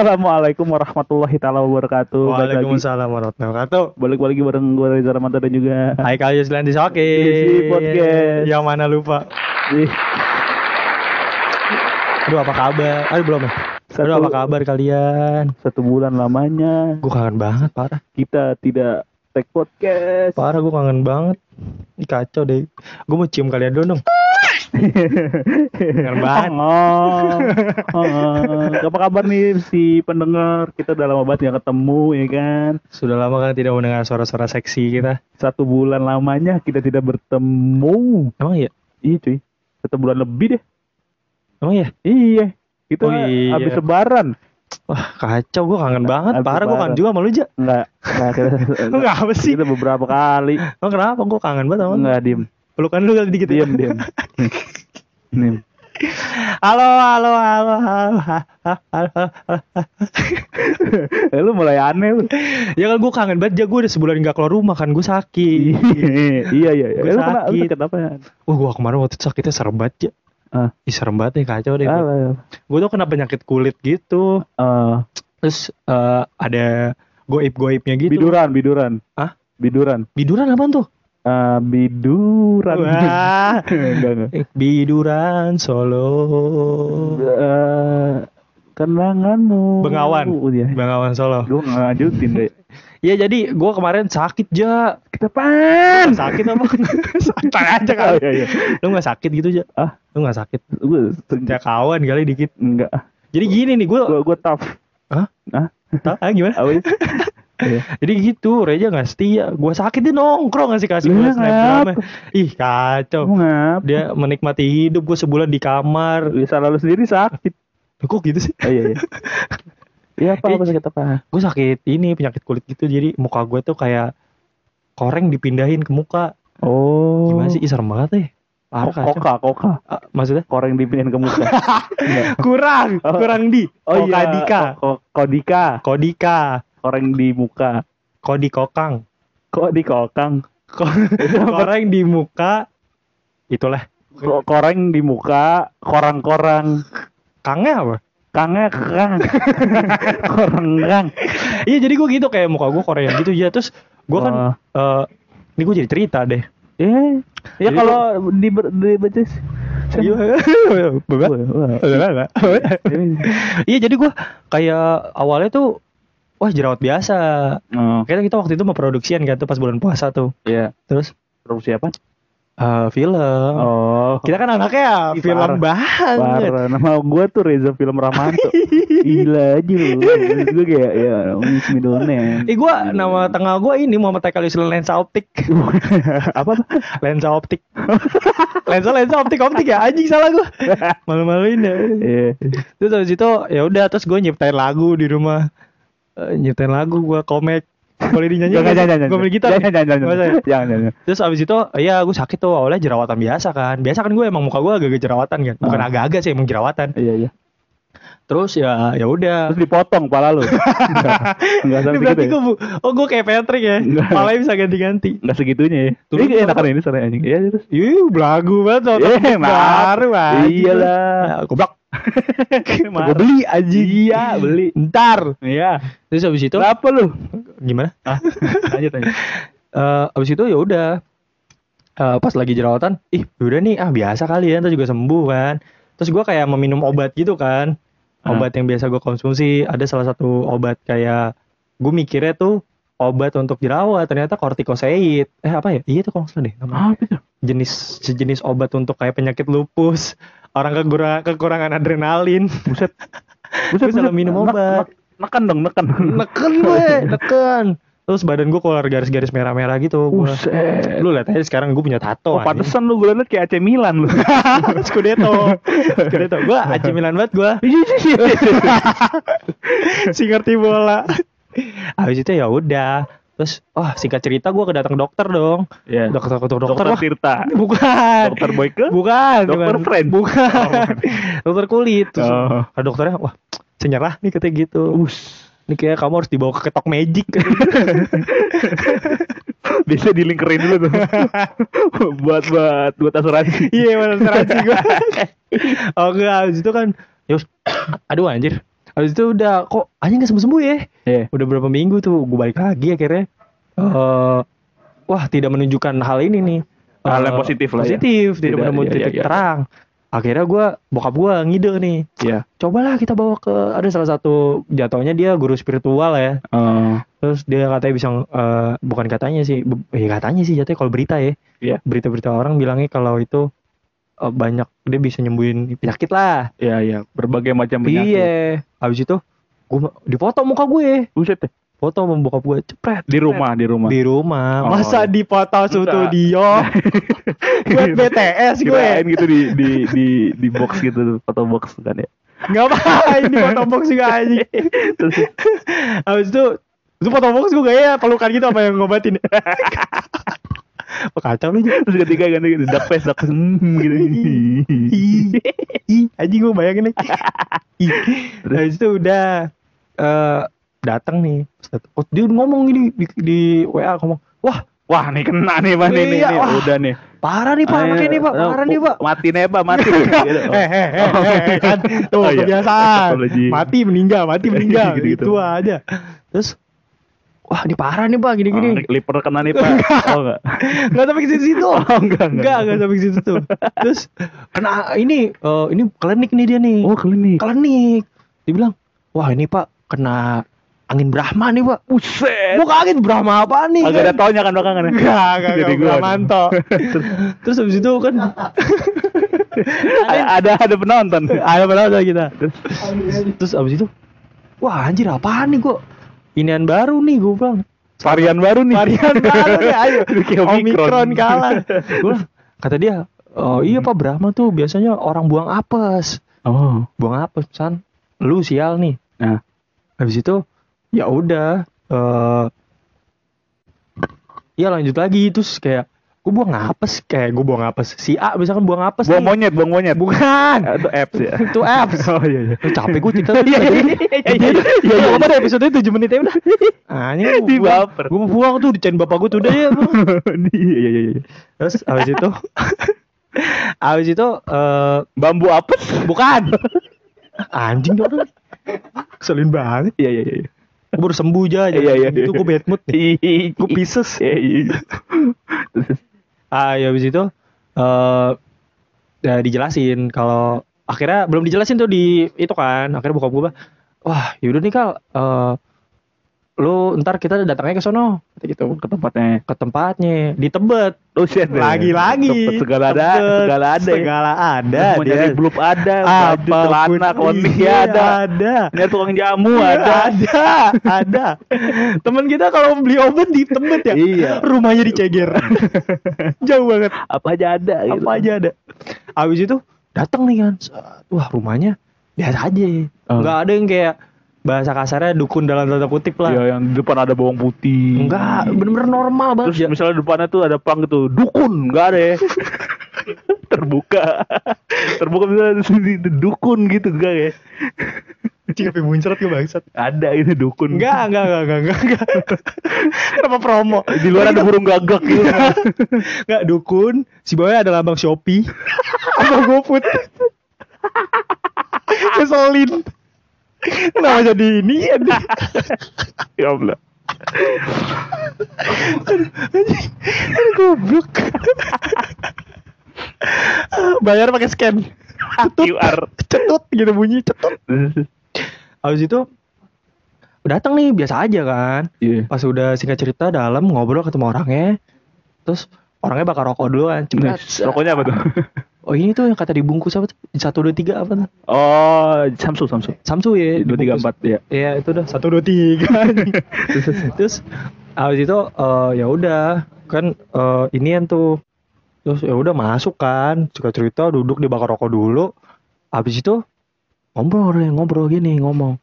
Assalamualaikum warahmatullahi taala wabarakatuh. Waalaikumsalam warahmatullahi wabarakatuh. balik lagi bareng gue Reza Ramadan dan juga Hai kalian Yuslan di Soki. Di podcast. Yang mana lupa? Ih, Aduh apa kabar? Aduh belum ya? Aduh apa kabar kalian? satu bulan lamanya Gue kangen banget parah. kita tidak take podcast. Parah gue kangen banget. Ih, kacau deh. Gue mau cium kalian dulu dong. Kangen banget. Oh, oh. apa kabar nih si pendengar? Kita udah lama banget gak ketemu ya kan. Sudah lama kan tidak mendengar suara-suara seksi kita. Satu bulan lamanya kita tidak bertemu. Emang iya? Iya cuy. Satu bulan lebih deh. Emang iya? Iya. Kita Oh, iya. habis lebaran. Wah kacau gue kangen banget. Habis Parah gue kangen juga sama lu Ja. Enggak. Enggak. Kita, Lu nggak apa sih? kita beberapa kali. Emang kenapa? Gue kangen banget sama. Enggak diem. Pelukan lu kali dikit ya? Diam diam. Nih. Halo, halo, halo, halo, halo, halo. Eh, lu mulai aneh lu. Ya kan gue kangen banget, ya gue udah sebulan gak keluar rumah kan, gue sakit. iya iya iya. Gua Eh, sakit. sakit apa ya? Wah, gue kemarin waktu itu sakitnya serem banget ya. Ah. Ih, serem banget nih, kacau deh. Ah, Gue tuh kena penyakit kulit gitu. eh, Terus eh, ada goib-goibnya gitu. biduran biduran. Hah? Biduran. Biduran apaan tuh? Eh, biduran. Wah. Enggak enggak. Eh, Biduran Solo. Eh, kenanganmu. Bengawan. Iya. Bengawan Solo. Gue ngajutin deh. Iya, jadi gue kemarin sakit, Ja. Ketepan. Sakit apa? Santai aja Oh, kali. iya iya. Lu gak sakit gitu, Ja? Ah? Lu gak sakit? Gue Ya kawan kali dikit. enggak. Jadi gini nih, gue Gue gue tough. Hah? Hah? ah, gimana? Apa? Iya. Jadi gitu, Reja gak setia. Gue sakit dia nongkrong ngasih kasih gue snapgramnya. Ih kacau. Ngap? Dia menikmati hidup gue sebulan di kamar. Bisa lalu sendiri sakit. Kok gitu sih? Oh, iya iya. Iya apa apa sakit apa? Gue sakit ini penyakit kulit gitu. Jadi muka gue tuh kayak koreng dipindahin ke muka. Oh. Gimana sih? Ih serem banget deh. Parah kacau. Koka, koka. Ah, maksudnya? Koreng dipindahin ke muka. Enggak. Kurang, Oh. kurang di. Oh iya. Kodika. Ko- Kodika. Kodika. Koreng di muka. Kodi kokang. Kok di kokang? Koreng di muka. Itulah. Ko- Koreng di muka, korang-korang. Kangnya apa? Kangnya kang. korang kang. Iya jadi gue gitu kayak muka gue Korea gitu ya terus gue kan eh ini gue jadi cerita deh. Eh, ya kalau di di baca Iya. Iya jadi gue kayak awalnya tuh wah jerawat biasa. Oh, Kayaknya kita waktu itu mau produksian kan tuh pas bulan puasa tuh. iya. Terus Produksi apa? Eh film. Oh, Kita kan anaknya Ih, film banget. parah. Nama gue tuh Reza Film Ramanto. Gila aja lu. Gue kayak ya, Miss Middle name. Eh gue nama tengah gue ini Muhammad Eka Yusril lensa optik. apa? lensa optik. lensa lensa optik optik ya anjing salah gue. Malu-maluin ya. Iya. Terus habis itu ya udah terus gue nyiptain lagu di rumah. Eh, nyiptain lagu gue komek. Boleh dinyanyi? Jangan, jangan, jangan. Gue gitar. Jangan, jangan, jangan. Jangan, jangan. Terus abis itu ya gue sakit tuh awalnya jerawatan biasa kan. Biasa kan gue emang muka gue agak-agak jerawatan kan. Bukan Ah. agak-agak sih emang jerawatan. Iya, iya. Terus ya ya udah. Terus dipotong pala lu. Enggak. Sampai berarti gitu. Ya? gue oh gue kayak Patrick ya. Palanya bisa ganti-ganti. Enggak segitunya ya. Ini tuh enakan ini sore anjing. Iya, terus. Ih, belagu banget Eh, maaf. baru. Iyalah. Ya, Goblok. Gue beli anjing. Iya, beli. Ntar. Iya. Terus abis itu Kenapa lu? gimana? Ah, lanjut lanjut. Eh abis itu ya udah eh, pas lagi jerawatan, ih udah nih ah biasa kali ya, ntar juga sembuh kan. Terus gua kayak meminum obat gitu kan, Ah. obat yang biasa gue konsumsi. Ada salah satu obat kayak gue mikirnya tuh obat untuk jerawat, ternyata kortikosteroid. Eh apa ya? Iya tuh kalau deh. namanya. Apa itu? Jenis sejenis obat untuk kayak penyakit lupus, orang kekurangan, kekurangan adrenalin. Buset. Gue salah minum obat. nek- Neken dong, neken. Neken gue, neken. Terus badan gue keluar garis-garis merah-merah gitu. Buset. Lu lihat aja sekarang gue punya tato. Oh, pantesan lu gue liat kayak AC Milan lu. Scudetto. Scudetto. Gue AC Milan banget gue. si ngerti bola. Habis itu ya udah. Terus, wah singkat cerita gue kedatang dokter dong. Iya. Dokter dokter dokter. Dokter wah, Tirta. bukan. Dokter Boyke? Bukan. Dokter bukan. Friend? Bukan. dokter kulit. Terus Oh. dokternya, wah senyerah nih katanya gitu. Us. Ini kayak kamu harus dibawa ke ketok magic. Biasa dilingkerin dulu tuh. buat buat buat asuransi. Iya mana asuransi gue Oh enggak Habis itu kan Yus Aduh anjir Habis itu udah Kok anjing gak sembuh-sembuh ya Iya. Udah berapa minggu tuh Gue balik lagi akhirnya eh Wah tidak menunjukkan hal ini nih Hal yang Eh, positif lah ya. Positif Tidak, Tidak, menemukan iya, iya, titik iya. terang Akhirnya gue Bokap gue ngide nih Iya. Cobalah kita bawa ke Ada salah satu Jatuhnya dia guru spiritual ya Oh. Terus dia katanya bisa eh, Bukan katanya sih Eh katanya sih jatuhnya kalau berita ya Iya. Berita-berita orang bilangnya kalau itu eh, Banyak Dia bisa nyembuhin penyakit lah Iya iya. Berbagai macam penyakit. Iya Habis itu Gue dipoto muka gue Buset deh. Foto sama bokap gue Cepret Di rumah di rumah. Di rumah Oh, Masa iya. dipoto studio Buat BTS gue Kirain gitu di di di di box gitu foto box kan ya. Ngapain di foto box juga anjing Habis itu Itu foto box gue gaya pelukan gitu apa yang ngobatin Oh, Kacau lu. Terus ketiga ganti gitu face dark face hmm, gitu. Ih, anjing gue bayangin nih. Ih. Habis itu udah eh datang nih. Oh, dia ngomong gini di, di WA ngomong, "Wah, Wah nih kena nih pak nih nih, Iya, nih. wah. udah nih. parah nih Pak, anaknya nih Pak, parah nih Pak." Mati nih pak mati. Gitu. Eh, eh, eh, eh, kan tuh Oh, iya. kebiasaan. Mati meninggal, mati meninggal, Gitu-gitu. gitu aja. Terus Wah, ini parah nih Pak, Oh, gini-gini. Clipper kena nih pak. Oh enggak. Enggak sampai ke situ. Oh enggak enggak. Enggak, enggak sampai ke situ. Terus kena ini eh, ini klinik nih dia nih. Oh klinik. klinik. Dibilang, wah ini pak kena angin Brahma nih pak. Buset. Bukan angin Brahma apa nih? Agak ada taunya kan belakangan. Enggak, enggak, Jadi enggak, gua- Brahmanto. Terus habis itu kan ada ada penonton. ada padahal kita. Terus habis itu, wah anjir apaan nih gua? Inian baru nih gua bilang. Varian baru nih. Varian baru nih, ayo. Omikron kalah. Bilang, kata dia, oh iya pak Brahma tuh biasanya orang buang apes. Oh. buang apa san lu sial nih Nah. habis itu ya udah eh ya lanjut lagi terus kayak gue buang apes kayak gue buang apes si A misalkan buang apes Buang nih. monyet, buang monyet. bukan Ah, Itu apps ya. itu apps Oh iya iya. Lu capek gue cerita Iya, iya, iya, iya, iya, iya. ya apa deh episode 7 menit ya udah ah ini Di baper. gue mau buang tuh dicain bapak gue tuh udah ya. Iya iya iya. terus habis itu habis itu eh Bambu apes? bukan anjing dong keselin banget Iya iya iya. gue baru sembuh aja Iya, iya, itu iya. gue bad mood nih gue Pisces Iya iya. Ah ya habis itu eh ya dijelasin kalau akhirnya belum dijelasin tuh di itu kan akhirnya buka gue wah yaudah nih kal eh lu ntar kita datangnya ke sono gitu Ke tempatnya. ke tempatnya di Tebet Oh shit. lagi-lagi Tempat segala ada, Tebet, segala ada. segala ada Mau nyari belum ada, Apa pun. celana, Iya, ada. ada Nyari tukang jamu ada. ada, ada. Temen kita kalau beli obat di Tebet ya, Iya. rumahnya di Ceger. Jauh banget. Apa aja ada gitu. Apa aja ada. Habis itu datang nih kan. Wah, rumahnya biasa aja. Oh. Enggak ada yang kayak bahasa kasarnya dukun dalam tanda kutip lah. Iya yang di depan ada bawang putih. Enggak, bener-bener normal Terus banget. ya. misalnya depannya tuh ada pang gitu, dukun, enggak ada ya. Terbuka. Terbuka misalnya di dukun gitu enggak ya. Cing sampai muncrat ke bangsat. Ada itu dukun. Enggak, enggak, enggak, enggak, enggak, enggak. Kenapa promo? Di luar ada burung gagak gitu. Enggak dukun, si bawahnya ada lambang Shopee. Sama GoFood. Keselin. Kenapa jadi ini ya? ya Allah. Aduh, goblok. Bayar pakai scan. QR. Cetut gitu bunyi cetut. Habis itu datang nih biasa aja kan. Iya. Pas udah singkat cerita dalam ngobrol ketemu orangnya. Terus orangnya bakal rokok duluan. Nah, Cepet. Rokoknya apa tuh? Oh ini tuh yang kata dibungkus apa tuh? Satu dua tiga apa tuh? Oh, Samsu, Samsu. Samsu ya. Dua tiga empat ya. Iya itu udah satu dua tiga. terus, terus habis itu eh, ya udah kan eh, inian tuh terus ya udah masuk kan suka cerita duduk di bakar rokok dulu habis itu ngobrol ngobrol gini ngomong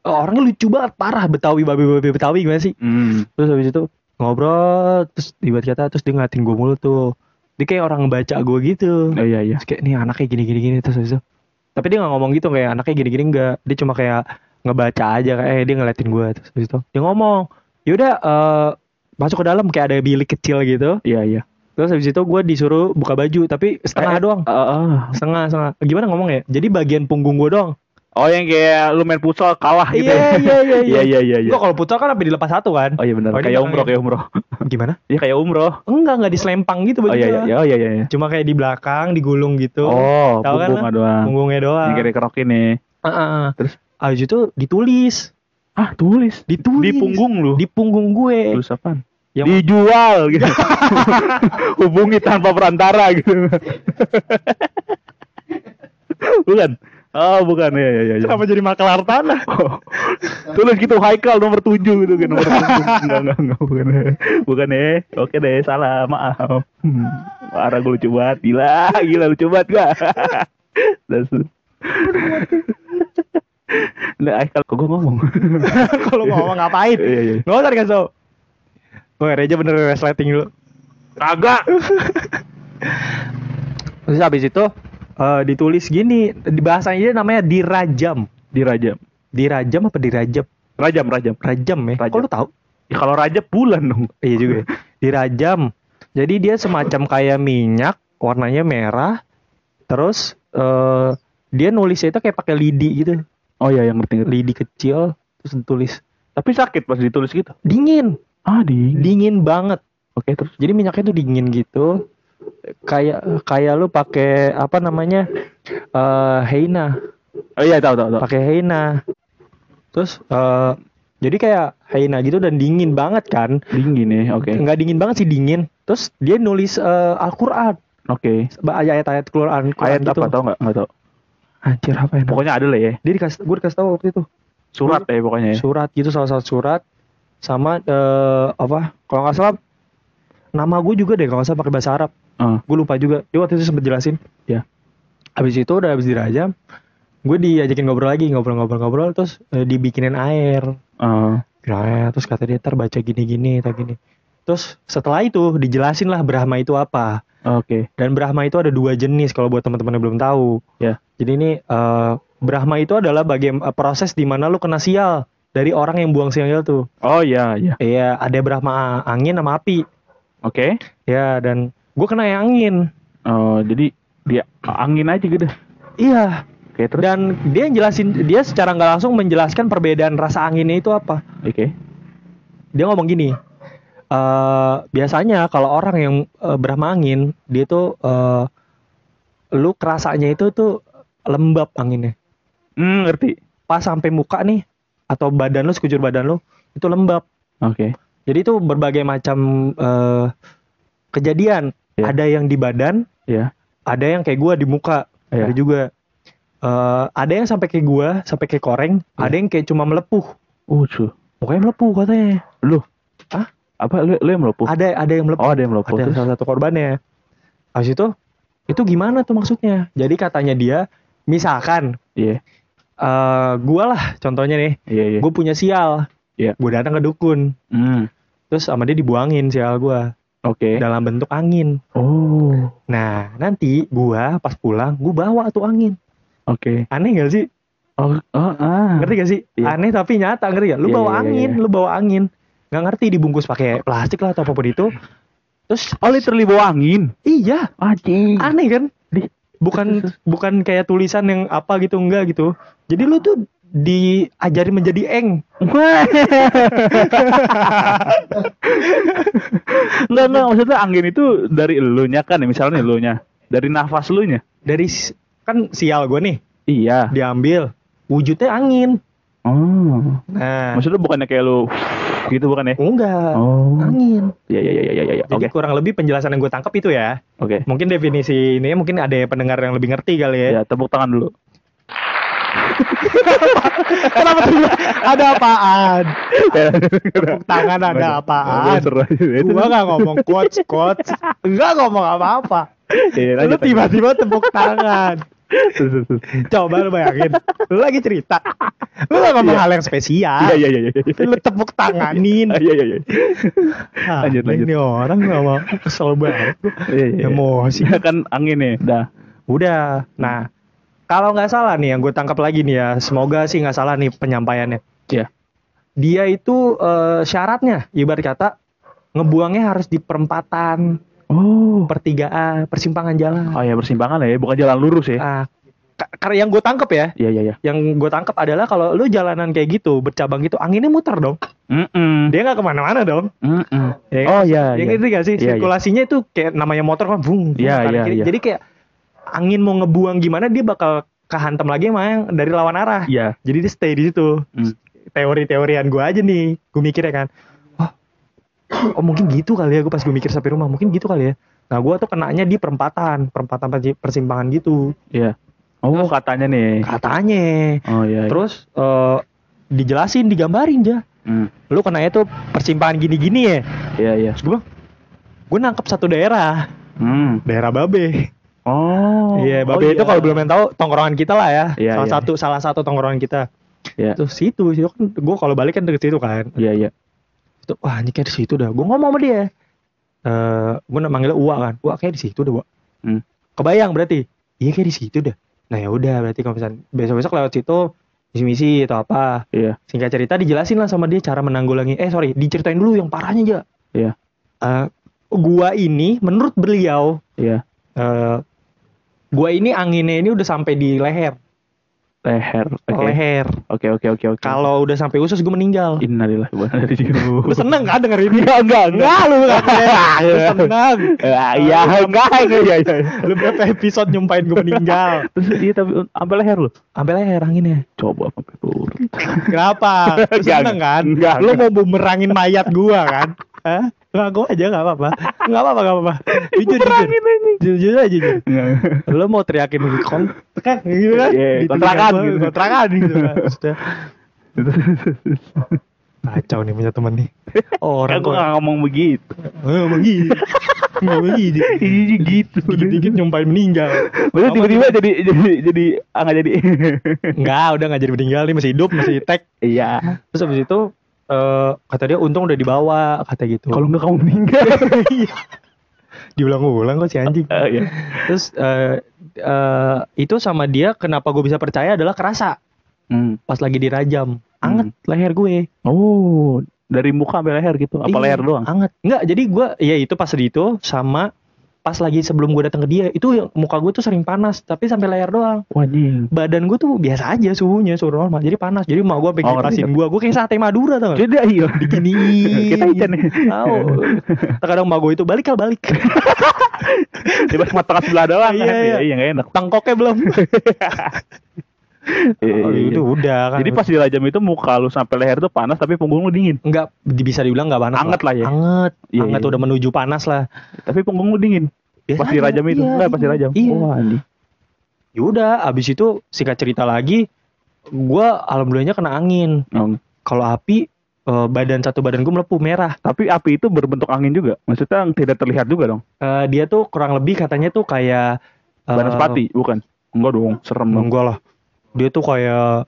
Eh, orangnya lucu banget parah betawi babi babi betawi gimana sih Hmm. terus habis itu ngobrol terus tiba kata terus dia ngeliatin gue mulu tuh dia kayak orang baca gue gitu Oh iya iya. Terus kayak nih anaknya gini gini gini terus itu tapi dia nggak ngomong gitu kayak anaknya gini gini enggak dia cuma kayak ngebaca aja kayak eh dia ngeliatin gue terus itu dia ngomong yaudah eh masuk ke dalam kayak ada bilik kecil gitu Iya iya. terus habis itu gue disuruh buka baju tapi setengah Eh, doang Ah, ah. setengah setengah gimana ngomong ya jadi bagian punggung gue doang Oh yang kayak lu main futsal kalah gitu. iya iya iya Iya iya iya. iya. Gua kalau putar kan sampai dilepas satu kan Oh iya benar. Oh, ini kayak umroh ya. kayak umroh. Gimana Iya kayak umroh. enggak enggak diselempang gitu Oh baju iya iya. Oh iya iya. iya. cuma kayak di belakang digulung gitu Oh, Tahu kan, punggungnya doang. punggungnya doang Yang kayak nih. Heeh. Terus? Habis itu ditulis, Ah, tulis. ditulis Di punggung lu. di punggung gue. Tulis apaan? Yang Dijual gitu. Hubungi tanpa perantara gitu. bukan. Oh, bukan. Ya ya ya. ya. Kenapa jadi makelar tanah? Oh. Tulis gitu Haikal nomor 7 gitu kan nomor 7. Enggak enggak enggak bukan. Bukan eh. Oke deh, salah. Maaf. Hmm. Parah gue lucu banget. Gila, gila lucu banget gak? Dasar. Nah, Haikal kok gue ngomong. Kalau ngomong ngapain? Iya iya. Nggak usah dikasih tau. Gue Reja bener resleting dulu. Kagak. Terus habis itu eh, ditulis gini, di bahasanya dia namanya dirajam. Dirajam. Dirajam apa dirajam? Rajam, rajam. Rajam ya. Rajam. Kok lu tahu? Ya, kalau rajab bulan dong. Iya juga. ya. Dirajam. Jadi dia semacam kayak minyak, warnanya merah. Terus eh dia nulisnya itu kayak pakai lidi gitu. Oh iya, yang ngerti. Lidi kecil terus ditulis Tapi sakit pas ditulis gitu. dingin. Ah, di. Dingin banget. Oke, terus. Jadi minyaknya tuh dingin gitu. Kayak kayak lu pakai apa namanya? eh Heina, Oh iya, tahu tahu tahu. pakai Heina. Terus eh jadi kayak Heina gitu dan dingin banget kan? Dingin ya. Oke. Nggak dingin banget sih dingin. Terus dia nulis eh, Al-Qur'an. Oke. ayat-ayat Quran, Quran Ayat gitu. apa tahu nggak? Nggak tahu. Anjir apa ya? Pokoknya ada lah ya. Dia dikasih gue dikasih tahu waktu itu. Surat ya pokoknya ya. Surat gitu salah satu surat sama eh, apa? Kalau nggak salah nama gue juga deh kalau nggak salah pakai bahasa Arab. Ah. Gue lupa juga. Dia waktu itu sempet jelasin. Ya. Habis itu udah habis dirajam, gue diajakin ngobrol lagi, ngobrol-ngobrol-ngobrol terus eh, dibikinin air. Bikin air terus kata dia ntar baca gini-gini, tak gini. Terus setelah itu dijelasin lah Brahma itu apa. Oke. Dan Brahma itu ada dua jenis kalau buat teman-teman yang belum tahu. Ya. Jadi ini eh, Brahma itu adalah bagian eh, proses di mana lu kena sial dari orang yang buang sial itu. Oh iya iya. Iya, ada Brahma angin sama api. Oke. Ya, dan gue kena yang angin. Oh jadi dia angin aja gitu. Iya. Oke terus. Dan dia yang jelasin dia secara nggak langsung menjelaskan perbedaan rasa anginnya itu apa. Oke. Dia ngomong gini. eh biasanya kalau orang yang eh, Brahma angin, dia tuh eh, lu kerasanya itu tuh lembab anginnya. Hmm ngerti. Pas sampai muka nih atau badan lu sekujur badan lu itu lembab. Oke. Jadi itu berbagai macam eh, kejadian. Iya. Ada yang di badan, Iya. ada yang kayak gua di muka, Iya. ada juga. Eh, ada yang sampai kayak gua, sampai kayak koreng, Iya. ada yang kayak cuma melepuh. Uh cu. Pokoknya melepuh katanya. Lu. Hah? Apa lu lu yang melepuh? Ada ada yang melepuh. Oh ada yang melepuh. ada Terus? salah satu korbannya. Habis itu itu gimana tuh maksudnya? Jadi katanya dia misalkan Iya. eh gua lah contohnya nih, Iya iya. gue punya sial. Iya. Gue datang ke dukun, Hmm. terus sama dia dibuangin sial gua Oke. dalam bentuk angin. Oh. Nah, nanti gua pas pulang, gua bawa tuh angin. Oke. Aneh gak sih? Oh, oh ah. Ngerti gak sih? Iya. Aneh tapi nyata, ngerti gak? Lu Iya, bawa iya, iya, angin, iya. lu bawa angin. Nggak ngerti dibungkus pakai plastik lah atau apa pun itu. Terus Oh literally bawa angin. iya, Anjing. aneh kan? Bukan bukan kayak tulisan yang apa gitu enggak gitu. Jadi lu tuh diajari menjadi eng. Enggak, enggak, maksudnya angin itu dari elunya kan, misalnya elunya. Dari nafas elunya. Dari kan sial gue nih Iya. diambil wujudnya angin. Oh. Nah, Maksudnya bukannya kayak lu gitu bukan ya? enggak Oh. angin. Iya, iya, iya, iya, iya. Jadi Oke. kurang lebih penjelasan yang gue tangkap itu ya. Oke. Mungkin definisi ini mungkin ada pendengar yang lebih ngerti kali ya. Ya, tepuk tangan dulu. Kenapa tuh? Ada apaan? Tepuk tangan ada apaan? Gua gak ngomong quotes quotes, enggak ngomong apa-apa. Iya, Lu tiba-tiba tepuk tangan. Coba lu bayangin, lu lagi cerita, lu gak ngomong Iya. hal yang spesial, Iya, iya, iya, iya. lu tepuk tanganin. Iya, iya, iya. Ah, Lanjut, lanjut. Ini orang gak mau kesel banget. Iya, iya. Emosi. Ya kan angin nih. Dah. Udah, nah kalau nggak salah nih yang gue tangkap lagi nih ya, semoga sih nggak salah nih penyampaiannya. Iya. Dia itu eh, syaratnya, ibarat kata ngebuangnya harus di perempatan, Oh. pertigaan, persimpangan jalan. Oh ya persimpangan ya, bukan jalan lurus ya. Ah, ka- karena yang gue tangkap ya, Iya, iya, iya. yang gue tangkap adalah kalau lu jalanan kayak gitu, bercabang gitu, anginnya muter dong. Mm-mm. Dia nggak ke mana-mana dong. Mm-mm. Ya kan? Oh iya, Yang iya. ngerti gak sih? Iya, iya. Sirkulasinya itu kayak namanya motor kan, bung, Iya, iya, iya. Jadi kayak angin mau ngebuang gimana dia bakal kehantam lagi sama yang dari lawan arah. Iya. Jadi dia stay di situ. Hmm. Teori-teorian gue aja nih, gue mikirnya kan, wah, oh mungkin gitu kali ya gue pas gue mikir sampai rumah, mungkin gitu kali ya. Nah gue tuh kenanya di perempatan, perempatan persi- persimpangan gitu, Iya. Oh, katanya nih. katanya. Oh iya. iya. Terus eh, dijelasin, digambarin aja. Hmm. Lu kenanya tuh persimpangan gini-gini ya. Iya, iya. Terus gue, gue nangkep satu daerah, Hmm. daerah Babe. Oh. Iya, Oh, Babe itu iya. kalau belum yang tahu tongkrongan kita lah ya. Iya, salah iya. satu salah satu tongkrongan kita. Iya. Terus situ, situ kan gue kalau balik kan deket situ kan. Iya, iya. Itu, wah ini kayak di situ dah. Gue ngomong sama dia. Eh, gue manggilnya Uwa kan. Uwa kayak di situ dah, Uwa. Hmm. Kebayang berarti. Iya kayak di situ dah. Nah ya udah berarti kalau misalnya besok-besok lewat situ misi-misi atau apa. Iya. Singkat cerita dijelasin lah sama dia cara menanggulangi. Eh sorry, diceritain dulu yang parahnya aja. Iya. Eh, gua ini menurut beliau Iya. eh gua ini anginnya ini udah sampai di leher, Leher. Oke. leher. Oke, oke, oke, oke. Kalau udah sampai usus gue meninggal. Innalillahi wa inna ilaihi Lu raji'un. seneng kan denger ini? Enggak, enggak, Enggak lu enggak. Lu seneng. Ah, Iya, enggak, enggak, iya, iya. Lu berapa episode nyumpain gue meninggal? Terus iya tapi sampai leher lu. Sampai leher anginnya. Coba sampai turun. Kenapa? Lu seneng kan? enggak, Lu mau bumerangin mayat gua kan? Hah? Ngaku aja gak apa-apa. Gak apa-apa, gak apa-apa. Jujur, jujur. Jujur, jujur aja jujur. Lu mau teriakin kontrak gitu kan? Iya, Di kontrakan gitu. Kontrakan gitu kan. Maksudnya, Kacau nih punya temen nih. Orang gua kok nggak ngomong begitu. Begini. Nggak begini. Iya gitu. Dikit-dikit nyumpain meninggal. Maksudnya tiba-tiba jadi jadi jadi ah nggak jadi. Enggak, udah nggak jadi meninggal nih masih hidup, masih tag. Iya. Terus habis itu eh kata dia untung udah dibawa kata gitu. Kalau nggak kamu meninggal. Iya. diulang-ulang kok si anjing. Ah, Iya. Terus eh eh, itu sama dia kenapa gue bisa percaya adalah kerasa Hmm. pas lagi dirajam. Anget leher gue. Oh, dari muka sampai leher gitu. Apa Iya, leher doang? Anget. Enggak, jadi gue ya itu pas di itu sama pas lagi sebelum gue datang ke dia itu muka gue tuh sering panas tapi sampai leher doang Wajing. badan gue tuh biasa aja suhunya suhu normal jadi panas jadi mau gue pengen Oh, kipasin gue gue kayak sate madura tau Jadi iya. gini Kita ikan ya. tahu terkadang mau gue itu balik kal balik Tiba cuma tengah sebelah doang. Iya, kan? iya. Iya, nggak enak. tangkoknya belum Iya, oh, itu iya. udah kan Jadi pas dirajam itu muka lu sampai leher tuh panas tapi punggung lu dingin. nggak di- bisa dibilang nggak panas Anget lah ya. anget Iya, anget iya. udah menuju panas lah Tapi punggung lu dingin. Biasa Pas aja, dirajam itu. iya, Enggak, pas iya. dirajam. iya Wah, anjing. Yaudah, abis itu singkat cerita lagi, gua alhamdulillahnya kena angin. Oh. Kalau api, eh, badan satu badan gue melepuh merah. Tapi api itu berbentuk angin juga. Maksudnya tidak terlihat juga dong. Eh, dia tuh kurang lebih katanya tuh kayak eh, Banaspati, bukan? Enggak dong, serem dong. Enggak lah. Dia tuh kayak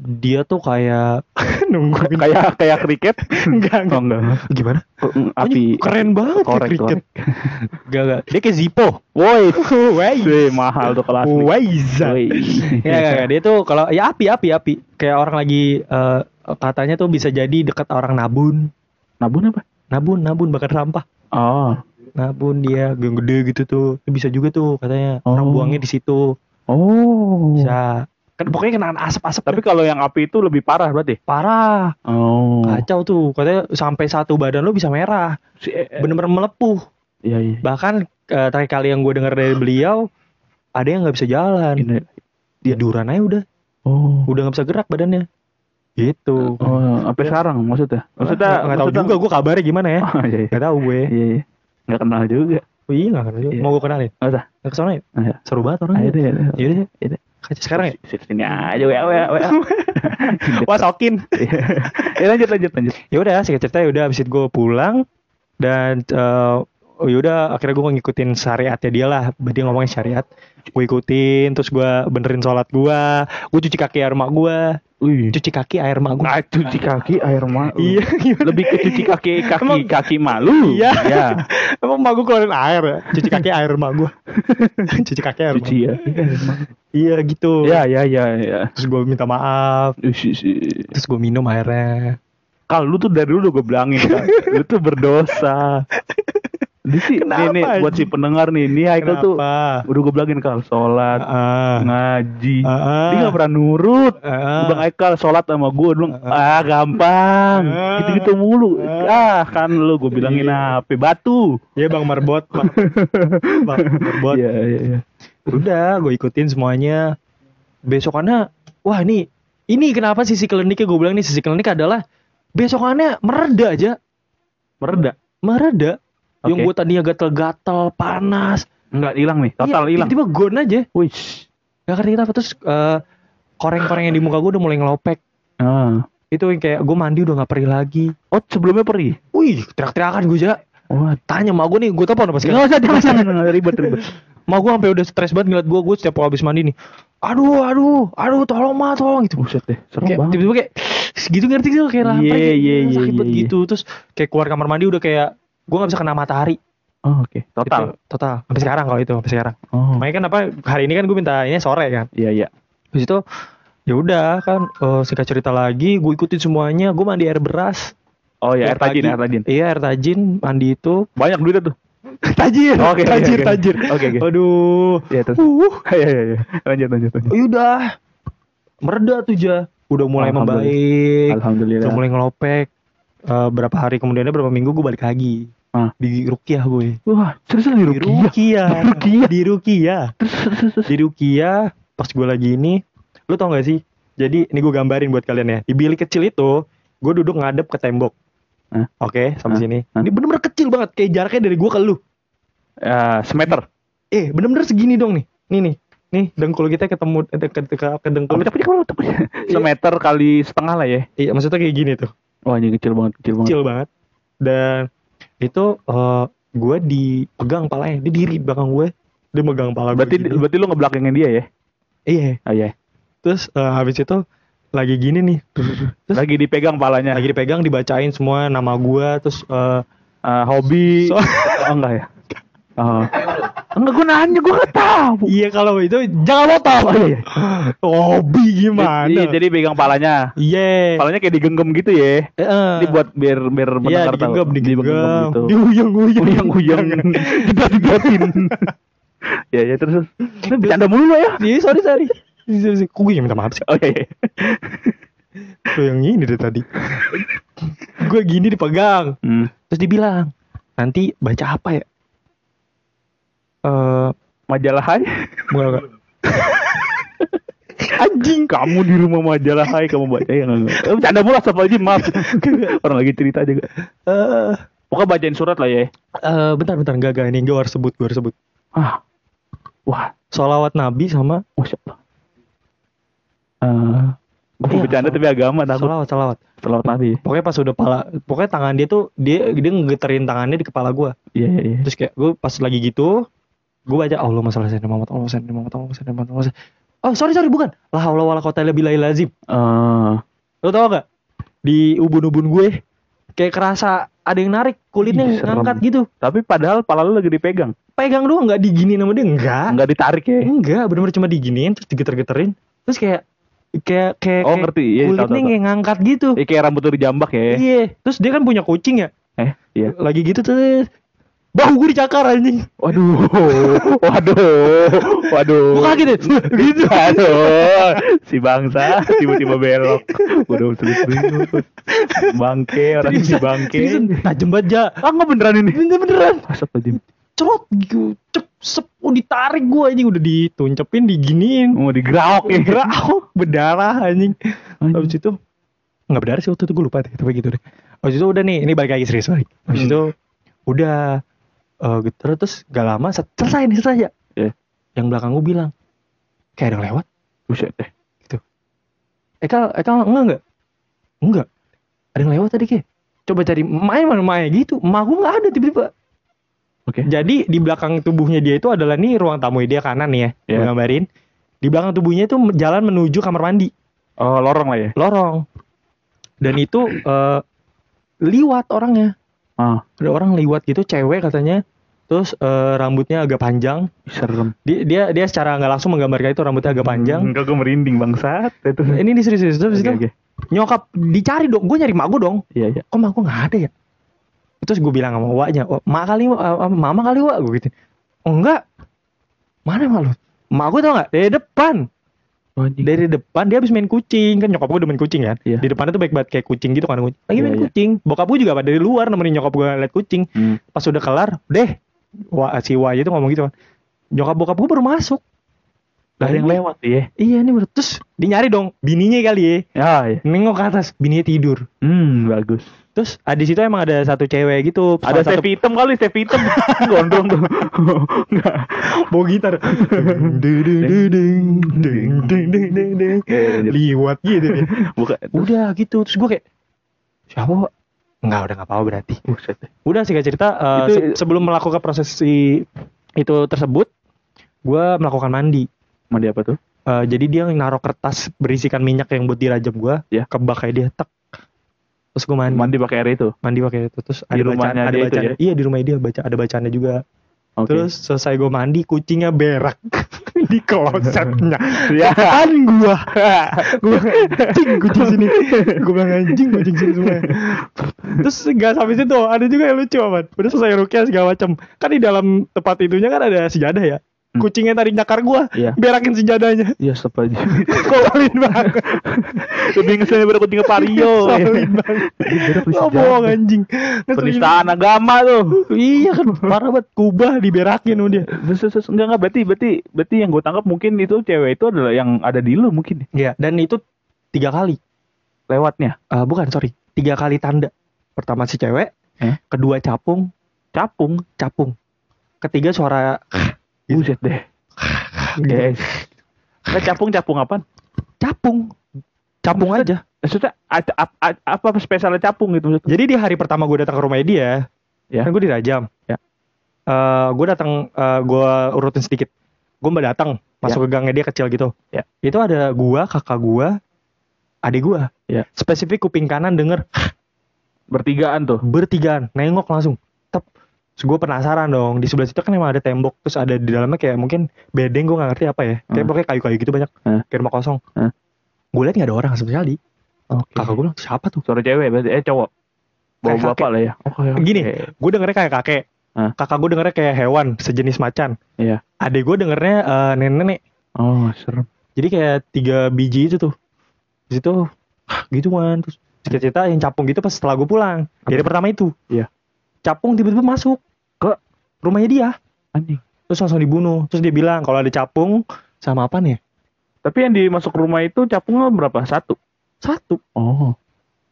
dia tuh kayak nungguin kayak kayak kriket. enggak Oh, enggak. enggak. Gimana? Mm, Oh, Api. ini keren banget korek, korek. Enggak enggak. Dia kayak Zippo. Woi, Woi. Mahal tuh. Waiza. Woi. Ya, ya, ya, dia tuh kalau ya api api api kayak orang lagi eh, katanya tuh bisa jadi dekat orang nabun Nabun apa? nabun nabun bakar sampah Oh. nabun dia gede gitu tuh bisa juga tuh katanya orang Oh. buangnya di situ Oh. bisa Ken- pokoknya kena asap-asap Tapi kalau yang api itu lebih parah berarti. parah Oh. kacau tuh katanya sampai satu badan lu bisa merah Si, eh, bener-bener melepuh iya iya. bahkan eh, terakhir kali yang gue dengar dari beliau ada yang nggak bisa jalan Ini- tiduran aja udah Oh. udah nggak bisa gerak badannya gitu Oh, sampai sekarang maksudnya? Maksudnya nggak nggak tahu juga gue kabarnya gimana ya Oh, iya, iya. tahu gue Iya, iya. Nggak kenal juga. Oh, iya nggak kenal Iya. mau gue kenalin Nggak usah. nggak ke sana ya Ayo. seru banget Ayo orangnya ayo deh. Yaudah deh. Iya. Kaca sekarang ya Sini, aja, wa, wa, wa. wah sokin ya lanjut, lanjut, lanjut. ya udah singkat cerita ya udah abis itu gue pulang dan eh, oh yaudah akhirnya gue ngikutin syariatnya dia lah dia ngomongin syariat gue ikutin terus gue benerin sholat gue gue cuci kaki air mak gue Wih. cuci kaki air mak gue Nah, cuci kaki air malu. iya? Lebih ke cuci kaki kaki Emang- kaki malu. Iya. Ya. emang mak gue keluarin air ya cuci kaki air mak gue cuci kaki air Cuci ya. iya gitu Ya, ya, ya, ya. terus gue minta maaf Ush, terus gue minum airnya Kal, lu tuh dari dulu gue bilangin Kal. lu tuh berdosa. Ini sih, Kenapa, nih, nih, buat si pendengar nih, ini Haikal tuh udah gue bilangin Kal, sholat, Ah, ngaji, ah, dia gak pernah nurut. ah. Bang Haikal sholat sama gue, dong, ah gampang, Ah. gitu-gitu mulu. Ah kan lu gue bilangin Iya. apa, batu. Iya bang Marbot, bang, bang Marbot. Iya, iya, iya. Udah, gue ikutin semuanya. Besokannya, wah ini, ini kenapa sisi kliniknya gue bilang nih sisi klinik adalah besokannya mereda aja, Mereda. mereda. Yang Oke. gue tadinya gatel-gatel, panas, Enggak hilang nih, total Iya, hilang. Tiba-tiba gone aja, Wih. gak ngerti kenapa terus eh, koreng-koreng yang di muka gue udah mulai ngelopek. Ah. Itu yang kayak gue mandi udah gak perih lagi. Oh, sebelumnya perih. Wih, teriak-teriakan gue aja. Wah, Tanya sama gue nih, gue tau apa pas Enggak usah, jangan, jangan, jangan, ribet, ribet. Ma gue sampai udah stres banget ngeliat gue, gue setiap habis mandi nih. Aduh, aduh, aduh, tolong ma, tolong gitu. Buset deh, serem Kayak banget. tiba-tiba kayak gitu ngerti sih kayak lapar Iya, kayak iya, iya, sakit iya, banget iya. gitu. Terus kayak keluar kamar mandi udah kayak gue nggak bisa kena matahari. Oh, oke. Total. Gitu. total. Sampai sekarang kalau itu, sampai sekarang. Oh. Makanya kan apa hari ini kan gue minta ini sore kan. Iya, iya. Terus itu ya udah kan eh, singkat cerita lagi gue ikutin semuanya gue mandi air beras Oh ya, air Tiap tajin, air tajin. iya air tajin mandi itu Banyak duitnya tuh. tajir Oke, oke, tajir oke. tajir Oke, oke. aduh Iya, terus. uh Iya, iya, iya. Lanjut, lanjut, lanjut. ya udah mereda tuh ja udah mulai Alhamdulillah. membaik Alhamdulillah. udah mulai ngelopek Eh, berapa hari kemudiannya berapa minggu gue balik lagi Ah. di Rukiah gue Wah, serius lu di di Rukiah? Rukiah Rukiah? di Rukiah di Rukiah pas gue lagi ini lu tau gak sih jadi ini gue gambarin buat kalian ya di bilik kecil itu gue duduk ngadep ke tembok Hah? oke sampai Hah? sini Hah? ini bener-bener kecil banget kayak jaraknya dari gue ke lu Ya, semeter. eh bener-bener segini dong nih nih nih nih dengkul kita ketemu eh, ke, ke, ke, dengkul Tapi tapi kalau semeter kali setengah lah ya. iya maksudnya kayak gini tuh Wah, ini kecil banget, kecil banget. kecil banget dan itu eh gue dipegang palanya dia diri di belakang gue dia megang pala gue Berarti gini. berarti lu ngebelakangin dia ya? iya Oh iya. terus eh, habis itu lagi gini nih Terus- Lagi dipegang palanya. lagi dipegang dibacain semua nama gua terus eh, Eh, hobi. So- oh enggak ya? Oh. Enggak gue nanya, gue gak tahu. iya kalau itu jangan potong Oh, iya. hobi gimana Iya, jadi pegang palanya. iya Palanya kayak digenggam gitu ya. Heeh. Ini buat biar biar iya pendengar tahu. digenggam digenggam gitu. diuyang-uyang Uyang-uyang. Jedat-jedatin. ya ya terus. Ini bercanda mulu lo ya. iya sorry sorry Kok gue yang minta maaf sih? Oh iya. iya. Lo yang ini dari tadi Gue gini dipegang Hmm. Terus dibilang Nanti baca apa ya? Eh Majalah Hai. bukan. Anjing kamu di rumah majalah Hai kamu baca ya enggak? Eh, bercanda mulu apa aja maaf. Orang lagi cerita juga. Eh Pokoknya bacain surat lah ya. eh, bentar bentar enggak enggak ini gue harus sebut gue harus sebut Ah. Wah, Solawat Nabi sama Masya Allah. Eh, gue Iya, bercanda tapi agama takut. Solawat solawat Selawat Nabi. Pokoknya pas udah pala Pokoknya tangan dia tuh Dia dia ngegeterin tangannya di kepala gue Iya iya iya. Terus kayak gue pas lagi gitu Gue baca Allah masalah saya Muhammad Allah saya Muhammad Allah saya Muhammad Allah Oh sorry sorry bukan La haula wala quwata illa billahil azim Eh, Lo tau gak? Di ubun-ubun gue Kayak kerasa ada yang narik kulitnya Ih, ngangkat gitu tapi padahal pala lu lagi dipegang. Pegang doang nggak diginiin sama dia Enggak Enggak ditarik ya. Enggak bener-bener cuma diginiin Terus digeter-geterin Terus kayak Kayak kayak, Oh kayak ngerti. Iya, kulitnya tahu. tahu. kayak ngangkat gitu Eh, kayak rambut lu dijambak ya. Iya Terus dia kan punya kucing ya Eh, iya. Lagi gitu tuh bahu gue dicakar anjing. Waduh, waduh, waduh. gue kaget deh gitu. Aduh, si bangsa tiba-tiba belok. Waduh, serius Bangke, orang si bangke. Tajam banget ja. Ah, nggak beneran ini? bener beneran. Astagfirullahaladzim. cerot gitu. Cep sep. Oh, ditarik gue anjing. Udah dituncepin diginiin. Mau digerak ya. gerau berdarah anjing. Habis itu nggak berdarah sih waktu itu gue lupa. Deh tapi gitu deh. Habis itu udah nih ini balik lagi serius balik. Habis Hmm. itu udah eh gitu. Terus gak lama selesai nih selesai ya. Iya. yang belakang gue bilang kayak ada yang lewat. Buset deh. Eka Eka enggak enggak. Enggak. Ada yang lewat tadi kayak coba cari main mana main gitu. Emak gue nggak ada tiba-tiba. Oke. jadi di belakang tubuhnya dia itu adalah nih ruang tamu dia kanan nih ya gue gambarin. Di belakang tubuhnya itu jalan menuju kamar mandi. Oh, lorong lah ya. lorong. Dan itu eh, liwat orangnya Ah, ada orang liwat gitu cewek katanya. Terus eh, rambutnya agak panjang. Serem. dia dia, dia secara nggak langsung menggambarkan itu rambutnya agak panjang. Enggak gue merinding bangsat. Itu. ini nih serius serius terus itu oke. nyokap dicari dong gue nyari mak gue dong. Iya, iya. kok mak gue nggak ada ya? Terus gue bilang sama waknya oh, mak kali eh, mama kali wak? Gue gitu. Oh enggak. Mana mak lu? Mak gue tau nggak? Dari depan anjing. dari depan dia habis main kucing kan nyokap gue udah main kucing kan Iya. di depan itu baik banget kayak kucing gitu kan lagi Iya, main iya. kucing bokap gue juga dari luar nemenin nyokap gue liat kucing Hmm. pas udah kelar deh wah si wah itu ngomong gitu kan nyokap bokap gue baru masuk Gak ada yang lewat ya. iya nih baru terus dia nyari dong bininya kali ya Ya, ya. nengok ke atas bininya tidur Hmm, bagus. Terus ah, di situ emang ada satu cewek gitu Ada satu hitam kali, step hitam. Gondrong tuh. Enggak. bawa gitar Ding, ding, ding, ding, ding, ding, ding, liwat gitu ya Bukan. udah gitu terus gue kayak siapa? Enggak udah nggak apa-apa berarti Buset udah singkat cerita eh, Itu- se- sebelum melakukan proses si itu tersebut gue melakukan mandi Mandi apa tuh? Eh, jadi dia naruh kertas berisikan minyak yang buat dirajam gue Ya. kebak kayak dia tek terus gue mandi. Mandi pakai air itu. mandi pakai itu. Terus Di ada bacaan ada bacaan ya? iya di rumah dia baca ada bacaannya juga. Oke. terus selesai gue mandi kucingnya berak. Di klosetnya. Ya. kan gua. Gua anjing kucing sini. Gua bilang anjing kucing sini semua. Terus nggak sampai situ. Ada juga yang lucu amat udah selesai rukyah segala macam kan di dalam tempat itunya kan ada sejadah ya. Kucingnya tadi nyakar gua. Iya. berakin sejadahnya Iya, stop aja. Solid banget. Lebih ngeselin daripada kucing Vario. Solid banget. Nggak bohong anjing. Penistaan agama tuh. Iya kan. Parah banget. Kubah diberakin sama dia. Terus, terus, terus, enggak enggak. Berarti berarti berarti yang gue tangkap mungkin itu cewek itu adalah yang ada di lu mungkin. Iya dan itu tiga kali. Lewatnya? Eh, bukan sorry. Tiga kali tanda. Pertama si cewek Eh? kedua capung. Capung? Capung. Ketiga suara buset deh. Guys Nah, capung capung. Apa capung capung aja. maksudnya a- a- a- apa spesialnya capung gitu maksudnya? Jadi di hari pertama gue datang ke rumahnya dia Ya. kan gue dirajam Ya. Eh, gue datang eh, gue urutin sedikit. Gue mbak datang masuk ke gangnya dia kecil gitu. Ya. itu ada gua kakak gua adik gua. Ya. spesifik kuping kanan denger. Bertigaan tuh. Bertigaan. Nengok langsung Terus gue penasaran dong di sebelah situ kan emang ada tembok terus ada di dalamnya kayak mungkin bedeng gue nggak ngerti apa ya. Kayak Hmm. pokoknya kayu-kayu gitu banyak Hmm. kayak rumah kosong. Hmm. gue liat nggak ada orang sama sekali oke. Kakak gue bilang siapa tuh? Suara cewek berarti? Eh cowok. Bawa Kayak bapak lah ya. oke oke. Gini. gue dengernya kayak kakek. Hmm. kakak gue dengernya kayak hewan sejenis macan. Iya. adik gue dengernya eh, nenek-nenek. Oh serem. Jadi kayak tiga biji itu tuh. Di situ "Hah, gitu kan terus cerita yang capung gitu pas setelah gue pulang. Dari pertama itu. Iya. capung tiba-tiba masuk ke rumahnya dia. Anjing. Terus langsung dibunuh. Terus dia bilang kalau ada capung sama apa nih tapi yang dimasuk rumah itu capungnya berapa? Satu? Satu. Oh.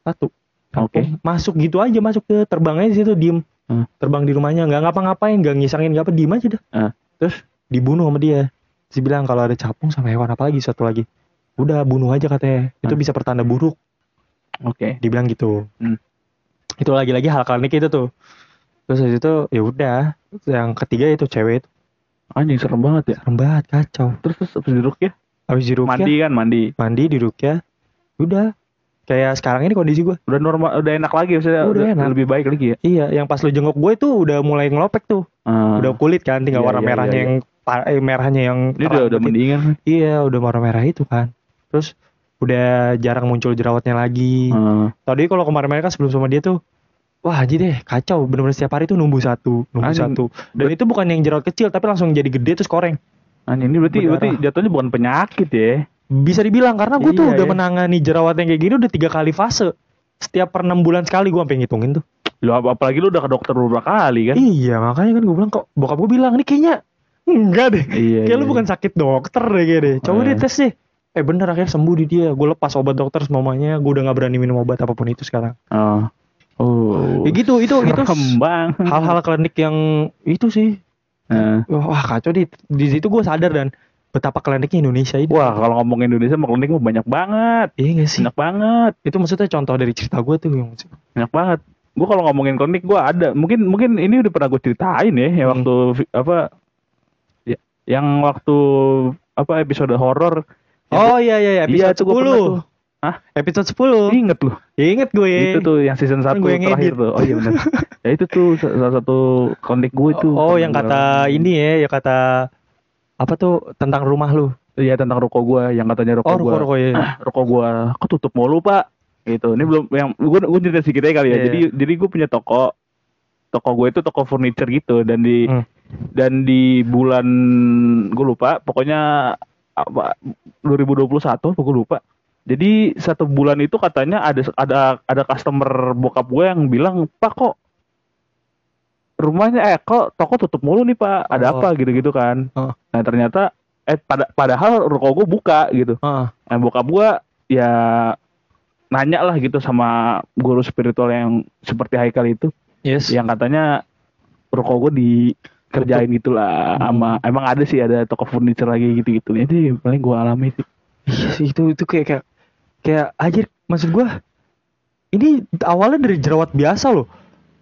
Satu. Oke. Capung. masuk gitu aja masuk ke terbangnya di situ diem. Hmm. terbang di rumahnya nggak ngapa-ngapain nggak ngisangin nggak apa diem aja dah. Hmm. terus dibunuh sama dia. Dia bilang kalau ada capung sama hewan apa lagi satu lagi. Udah bunuh aja katanya. Itu Hmm. bisa pertanda buruk. Oke. Dibilang gitu. Hmm. itu lagi-lagi hal klinik itu tuh terus habis itu ya udah. Yang ketiga itu cewek itu. Anjing serem banget ya. Serem banget kacau. Terus terus habis diruk ya? Habis dirukyah mandi kan mandi. Mandi di rukyah udah. Kayak sekarang ini kondisi gue udah normal udah enak lagi maksudnya Udah udah, enak. lebih baik lagi ya? Iya yang pas lu jenguk gue tuh udah mulai ngelopek tuh. Ah, udah kulit kan tinggal Iya, warna iya, merahnya iya, yang eh, merahnya yang ini udah udah mendingan iya udah warna merah itu kan. Terus udah jarang muncul jerawatnya lagi. Ah, tadi kalau kemarin-kemarin kan sebelum sama dia tuh wah aja deh kacau bener-bener setiap hari tuh numbuh satu numbuh Anjing. satu dan itu bukan yang jerawat kecil tapi langsung jadi gede terus koreng Nah, ini berarti Berdarah. berarti jatuhnya bukan penyakit ya. bisa dibilang karena gue tuh Iya, udah ya. menangani jerawat yang kayak gini udah tiga kali fase setiap per enam bulan sekali gue sampai ngitungin tuh Lu ap- apalagi lu udah ke dokter beberapa kali kan? iya makanya kan gue bilang kok bokap gue bilang ini kayaknya enggak deh Iya. kayak lu iya. bukan sakit dokter deh kayak deh coba Eh. deh tes deh eh bener akhirnya sembuh di dia gue lepas obat dokter semuanya gue udah nggak berani minum obat apa pun itu sekarang Oh. Oh. ya gitu itu itu Serem banget. hal-hal klinik yang itu sih Nah. wah kacau di di situ gue sadar dan betapa kliniknya Indonesia ini Wah, kalau ngomong Indonesia mah klinik mah banyak banget. iya gak sih Banyak banget. itu maksudnya contoh dari cerita gue tuh yang Banyak banget. Gue kalau ngomongin klinik gue ada. Mungkin mungkin ini udah pernah gue ceritain ya, Hmm. waktu apa ya, yang waktu apa episode horor. oh iya iya iya Iya, episode pernah 10 tuh. Hah? episode 10 Ingat loh. ya, inget gue Itu tuh yang season 1 Kan gue yang terakhir tuh. Oh iya benar. ya itu tuh salah satu klinik gue itu. oh yang kata ini ya ya kata apa tuh tentang rumah lu Iya tentang rokok gue yang katanya rokok oh gue. rokok rokok ya rokok gua ketutup mulu pak gitu ini belum yang gua gua cerita sedikit aja kali ya Iya. jadi jadi gua punya toko toko gue itu toko furniture gitu dan di Hmm. dan di bulan gue lupa pokoknya apa 2021 gue lupa jadi satu bulan itu katanya ada ada ada customer bokap gue yang bilang pak kok rumahnya eh kok toko tutup mulu nih pak? Ada Oh. apa? Gitu gitu kan. Oh. nah ternyata eh pada padahal rokok gue buka gitu. Ah, Nah, bokap gua ya nanya lah gitu sama guru spiritual yang seperti Haikal itu. Yes. Yang katanya rokok gua dikerjain gitulah Hmm. sama emang ada sih ada toko furniture lagi gitu-gitu. Itu yang paling gua alami sih. Iya sih itu itu kayak kayak kayak anjir maksud gua ini awalnya dari jerawat biasa loh.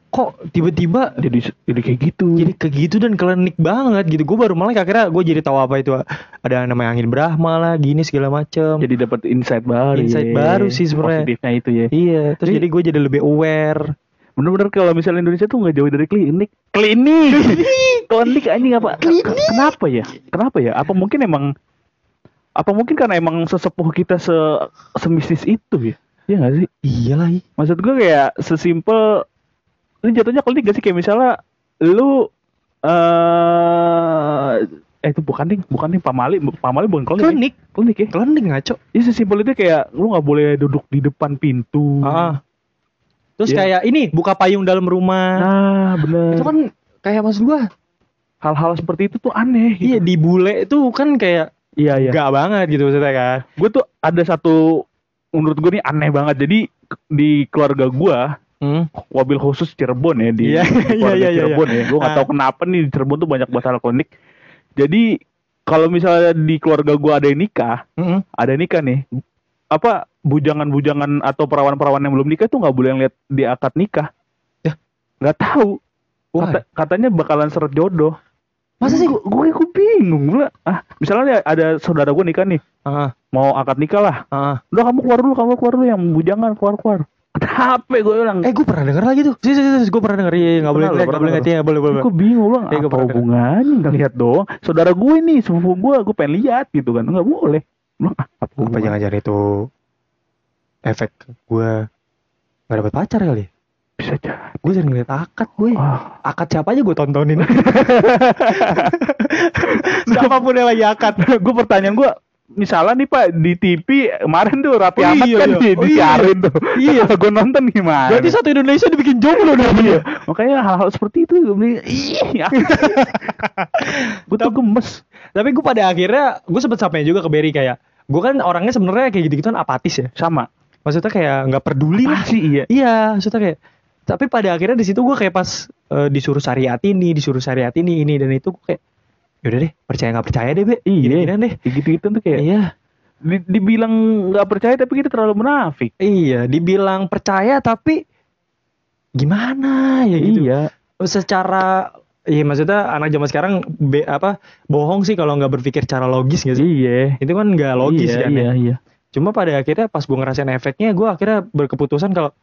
Kok tiba-tiba jadi jadi kayak gitu jadi kayak gitu dan klinik banget gitu. Gue baru malah akhirnya gue jadi tahu apa itu ada namanya angin Brahma lah, gini segala macem. jadi dapat insight baru Insight ya. baru sih sebenarnya. positifnya itu ya iya, terus Jadi- jadi gue jadi lebih aware. bener-bener kalau misalnya Indonesia tuh nggak jauh dari klinik klinik klinik anjing apa kenapa ya kenapa ya apa mungkin emang apa mungkin karena emang sesepuh kita se semistis itu ya Iya gak sih Iya lah. maksud gue kayak sesimpel ini jatuhnya klinik gak sih kayak misalnya lu eh eh itu bukan nih bukan nih pamali pamali bukan klinik Klinik, klinik ya klinik ngaco. ini sesimpel itu kayak lu nggak boleh duduk di depan pintu Ah. Terus Iya. kayak ini buka payung dalam rumah. nah bener itu kan kayak maksud gua hal-hal seperti itu tuh aneh iya gitu. di bule itu kan kayak iya iya gak banget gitu maksudnya kan. gue tuh ada satu menurut gue nih aneh banget jadi di keluarga gue Hmm. mobil khusus Cirebon ya di, Iya, di keluarga iya, iya, iya. Cirebon ya gue nggak Ah. tahu kenapa nih di Cirebon tuh banyak masalah klinik jadi kalau misalnya di keluarga gue ada yang nikah Mm-mm. ada yang nikah nih apa bujangan-bujangan atau perawan-perawan yang belum nikah tuh nggak boleh lihat di akad nikah Ya. nggak tahu? Kata- katanya bakalan seret jodoh Masa sih? gue gue bingung. Gue ah misalnya ada saudara gue nikah nih. Ah, mau akad nikah lah. Ah. udah kamu keluar dulu kamu keluar dulu. Yang bujangan keluar keluar capek gue bilang? Eh gue pernah denger lagi tuh. Sih, sih, sih, gue pernah denger. Iya, iya, nggak boleh nggak boleh lihat ya, boleh, boleh. gue bingung Iya, gua apa hubungannya? Nggak lihat doang saudara gue nih sepupu gue gue pengen lihat gitu kan. Nggak boleh. Ah, apa, Apa jangan-jangan itu efek gue nggak dapat pacar kali? Ya? bisa aja Gue sering ngeliat akad gue. Wah, Akad siapa aja gue tontonin. Siapa pun yang lagi akad. gue pertanyaan gue misalnya nih pak di TV kemarin tuh Rapi Oh, Ahmad iya, kan iya. di, Oh, disiarin tuh Iya. gue nonton gimana Berarti satu Indonesia dibikin jomblo dong. iya makanya hal-hal seperti itu gue ih gue tuh gemes Tapi gue pada akhirnya gue sempet sampai juga ke Berry kayak gue kan orangnya sebenarnya kayak gitu-gitu kan apatis ya. sama Maksudnya kayak nggak peduli lah. apa sih iya Iya, maksudnya kayak tapi pada akhirnya di situ gue kayak pas eh, disuruh syariat ini, disuruh syariat ini, ini dan itu gue kayak yaudah deh percaya nggak percaya deh be, Iya. Deh. Kayak gitu-gitu tuh kayak Iya, di- dibilang nggak percaya tapi kita terlalu munafik iya, dibilang percaya tapi gimana ya gitu. iya Secara Iya maksudnya anak zaman sekarang be, apa bohong sih kalau nggak berpikir secara logis gak sih? iya Itu kan nggak logis iya, kan iya ya. iya Cuma pada akhirnya pas gue ngerasain efeknya, gue akhirnya berkeputusan kalau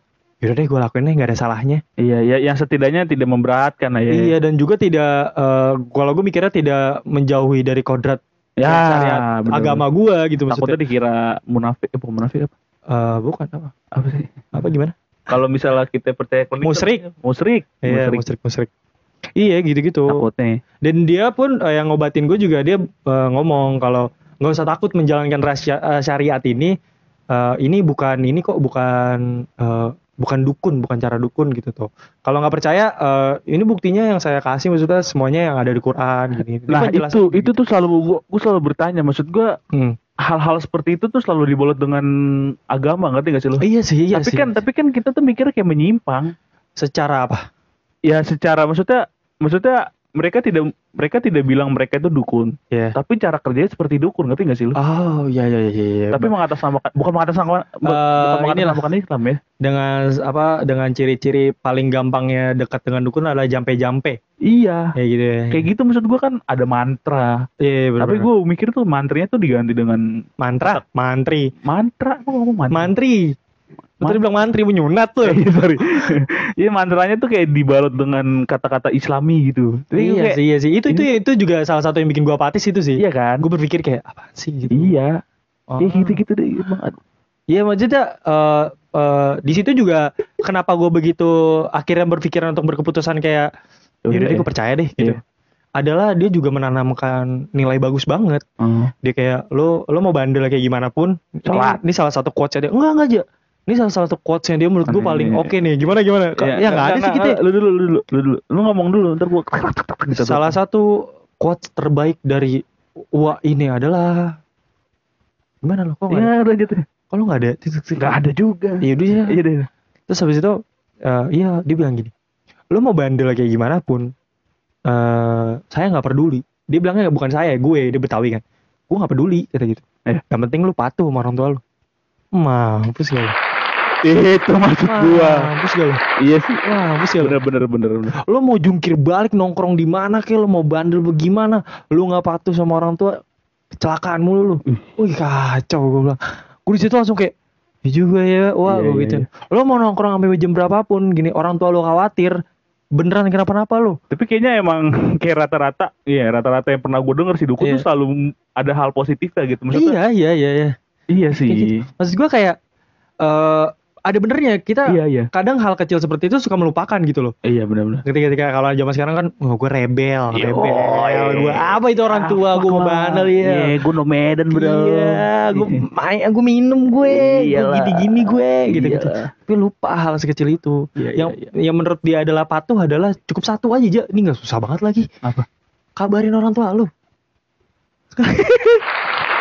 yaudah deh gue lakuin deh nggak ada salahnya. iya iya yang setidaknya tidak memberatkan lah ya Iya dan juga tidak eh, kalau gue mikirnya tidak menjauhi dari kodrat ya syariat bener. agama gue gitu takutnya maksudnya. dikira munafik eh bukan munafik apa Eh, bukan apa? apa sih Apa gimana? Kalau misalnya kita percaya klinik Musrik. musrik, Iya, musrik musrik musrik. Iya gitu-gitu. takutnya. Dan dia pun eh, yang ngobatin gue juga dia eh, ngomong kalau nggak usah takut menjalankan rahasia eh, syariat ini. eh, ini bukan ini kok bukan eh, bukan dukun, bukan cara dukun gitu tuh. Kalau nggak percaya, eh, ini buktinya yang saya kasih maksudnya semuanya yang ada di Quran gini. Nah kan jelasin itu gitu. itu tuh selalu gua, gua selalu bertanya, maksud gua Hmm. hal-hal seperti itu tuh selalu dibolot dengan agama, ngerti gak sih lo? Iya sih, iya tapi sih. kan tapi kan kita tuh mikirnya kayak menyimpang. secara apa? Ya secara maksudnya maksudnya mereka tidak mereka tidak bilang mereka itu dukun, Iya. tapi cara kerjanya seperti dukun, ngerti gak sih lo? Oh, iya iya iya iya. tapi mengatasnamakan bukan mengatasnamakan Eh, bukan inilah. mengatasnamakan Islam ya. dengan apa dengan ciri-ciri paling gampangnya dekat dengan dukun adalah jampe-jampe Iya. kayak gitu ya. Kayak gitu maksud gua kan ada mantra. Iya, bener, Tapi bener. gua mikir tuh mantranya tuh diganti dengan mantra, mantri, mantra. Gua ngomong mantra. mantri. Lu tadi bilang mantri menyunat tuh. Iya, sorry. Iya mantranya tuh kayak dibalut dengan kata-kata Islami gitu. Jadi iya kayak- sih, iya sih. Itu itu itu juga salah satu yang bikin gua apatis itu sih. Iya kan? Gue berpikir kayak apa sih gitu. Iya. Oh. Ya gitu-gitu deh. Emang Iya maksudnya eh eh, di situ juga kenapa gue begitu akhirnya berpikiran untuk berkeputusan kayak Yaudah deh ya. gue percaya deh gitu. Iya. Adalah dia juga menanamkan nilai bagus banget. Oh. Dia kayak lo lo mau bandel kayak gimana pun. Ini, ini salah satu quotesnya dia. Enggak enggak aja. Ini salah satu quotesnya dia menurut gue paling oke nih. Gimana gimana? Iya, ya nggak ada sih kita. Lu dulu, lu dulu, lu dulu. Lu ngomong dulu, ntar gua gitu. Salah satu quotes terbaik dari Wah ini adalah gimana lo? Kok nggak ada? Ya lanjut. Kalau nggak ada titik-titik. Enggak ada juga. Iya udah ya. Iya deh. Terus habis itu eh, iya dia bilang gini, lo mau bandel kayak gimana pun, eh saya nggak peduli. Dia bilangnya bukan saya, gue dia Betawi kan. Gue nggak peduli kata gitu. Eh. Yang penting lu patuh sama orang tua lu. Mampus gak lu? Itu maksud gua. Mampus gak? Iya sih. Mampus gak lu? Bener bener bener bener. Lo mau jungkir balik nongkrong di mana kek? Lo mau bandel bagaimana? Lu nggak patuh sama orang tua, kecelakaan mulu lu. Wih kacau gue bilang. Gue di situ langsung kayak, ya juga ya, wah Iya, gue iya, gituin. Lo mau nongkrong sampai jam berapapun, gini orang tua lo khawatir, beneran kenapa-napa lo. Tapi kayaknya emang kayak rata-rata, iya rata-rata yang pernah gue denger sih dukun Iya. tuh selalu ada hal positifnya gitu. Maksudnya, Iya iya iya iya. iya gitu. sih. Maksud gue kayak eh ada benernya kita Iya iya. kadang hal kecil seperti itu suka melupakan gitu loh. Iya benar-benar. Ketika ketika kalau zaman sekarang kan, wah gue rebel, Iya, rebel. oh, iya. Gue apa itu orang tua, gue mau bandel ya. Iya, gue no Medan bro. Iya, gue main, gue minum gue, gue gini-gini gue, gitu-gitu. Iya. Tapi lupa hal sekecil itu. Iya, yang iya, yang menurut dia adalah patuh adalah cukup satu aja, Ja. Ini nggak susah banget lagi. Apa? Kabarin orang tua lu.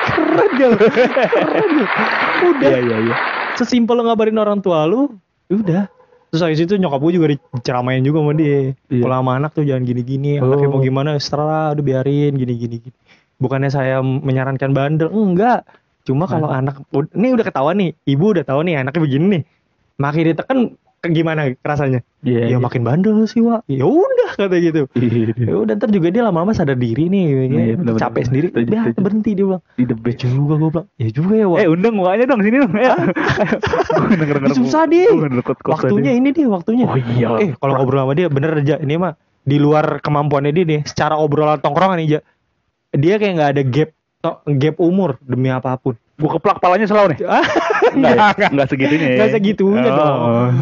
Keren gak? Keren gak? Udah, Iya iya iya. Sesimpel lo ngabarin orang tua lu, udah. Terus habis itu nyokap gue juga diceramain juga sama dia. Iya. Kalau sama anak tuh jangan gini-gini, anaknya mau Oh. gimana, setelah udah biarin gini-gini. gini. Bukannya saya menyarankan bandel, enggak. Cuma kalau anak, ini udah ketahuan nih, ibu udah tahu nih anaknya begini nih. Makin ditekan, ke gimana rasanya? Iya. ya makin bandel sih, Wak. Ya udah kata gitu. Iya. Ya udah ntar juga dia lama-lama sadar diri nih, Iya, ya, bener-bener. capek sendiri. Setuju, Udah setuju. berhenti dia bilang. Di the best. Juga gue bilang, ya juga ya, Wak. Eh undang mukanya dong sini dong. Ya. Susah deh. waktunya ini dia waktunya. Oh iya. Eh kalau ngobrol sama dia bener aja ini mah di luar kemampuannya dia nih secara obrolan tongkrongan nih Ja. Dia kayak nggak ada gap gap umur demi apa pun. Gue keplak palanya selalu nih. Enggak, Enggak, enggak segitunya ya. Enggak segitunya Oh. dong.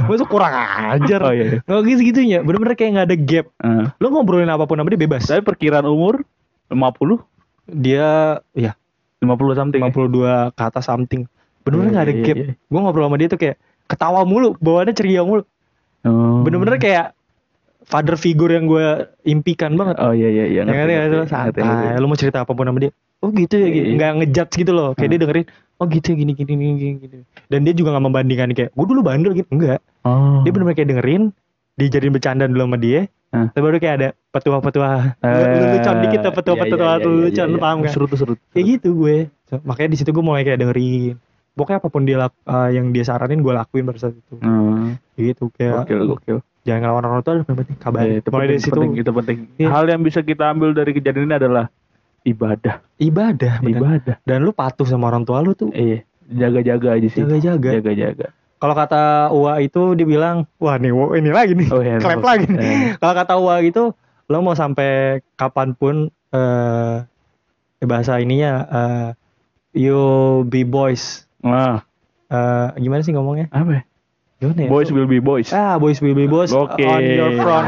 Masuk kurang ajar. Oh iya. iya. Nggak gitu segitunya. Bener-bener kayak nggak ada gap. Eh, Lo ngobrolin apa pun sama dia bebas. Tapi perkiraan umur 50 Dia ya 50 something. ya? 52 ke atas something. Bener-bener Iya, nggak ada iya, gap. iya. Gue ngobrol sama dia tuh kayak ketawa mulu, bawaannya ceria mulu. Oh. Bener-bener kayak father figure yang gue impikan banget. Oh iya iya iya. Ya kan ya itu santai. Lu mau cerita apa pun sama dia. Oh gitu ya, gitu. Iya. nggak ngejudge gitu loh. Kayak dia dengerin, oh gitu ya gini gini gini gini. gini. Dan dia juga nggak membandingkan kayak, gue dulu bandel gitu. Enggak. Oh. Dia bener-bener kayak dengerin, dijadiin bercanda dulu sama dia. Tapi baru kayak ada petua-petua, Eh, lelucon dikit tuh petua-petua iya, iya, lelucon, iya, lu iya. paham gak? Seru tuh seru. Kayak gitu gue. So, makanya di situ gue mulai kayak dengerin. Pokoknya apa pun dia eh, yang dia saranin gue lakuin pada saat itu. Hmm. Kayak gitu kayak Gokil gokil. jangan ngelawan orang tua, yang penting kabar. Eh, itu mulai penting, dari situ penting, itu penting. Iya. Hal yang bisa kita ambil dari kejadian ini adalah ibadah. ibadah, bener. Ibadah. Dan lu patuh sama orang tua lu tuh Iya. Jaga-jaga aja sih. jaga-jaga. Jaga-jaga. Kalau kata Uwa itu dia bilang, wah nih ini lagi nih, Oh iya. klep lagi nih. Eh, Kalau kata Uwa gitu, lo mau sampai kapan pun eh bahasa ininya eh you be boys. Wah, Eh, gimana sih ngomongnya? apa? Gimana ya? Boys will be boys. Ah, boys will be boys Oke. on your front.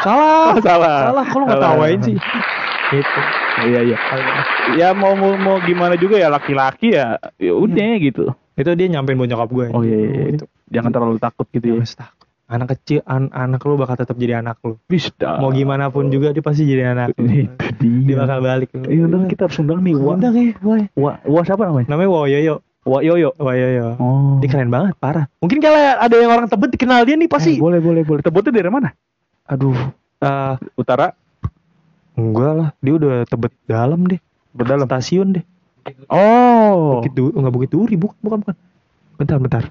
Salah. salah. Salah, Salah. ngetawain sih? Gitu. Iya iya. Ya mau mau, mau gimana juga ya laki-laki ya. Ya udah gitu. Itu dia nyampein buat nyokap gue. Oh iya, iya, iya. Itu. Jangan terlalu takut gitu ya. Jangan takut. Anak kecil, an- anak lu bakal tetap jadi anak lu. Bisa. Mau gimana pun juga dia pasti jadi anak lu. Itu dia. Dia bakal balik. Iya udah kita harus undang nih. Wa, Undang ya, wa, wa siapa namanya? Namanya Woyoyo. Wa Yoyo. Woyoyo. Oh. Dia keren banget, parah. Mungkin kalau ada yang orang tebet dikenal dia nih pasti. Eh, boleh boleh boleh. Tebutnya dari mana? Aduh. eh Utara. Enggak lah, dia udah tebet dalam deh. Berdalam. Stasiun deh. Oh. Bukit du enggak Bukit Duri, bukan, bukan, bukan. Bentar, bentar.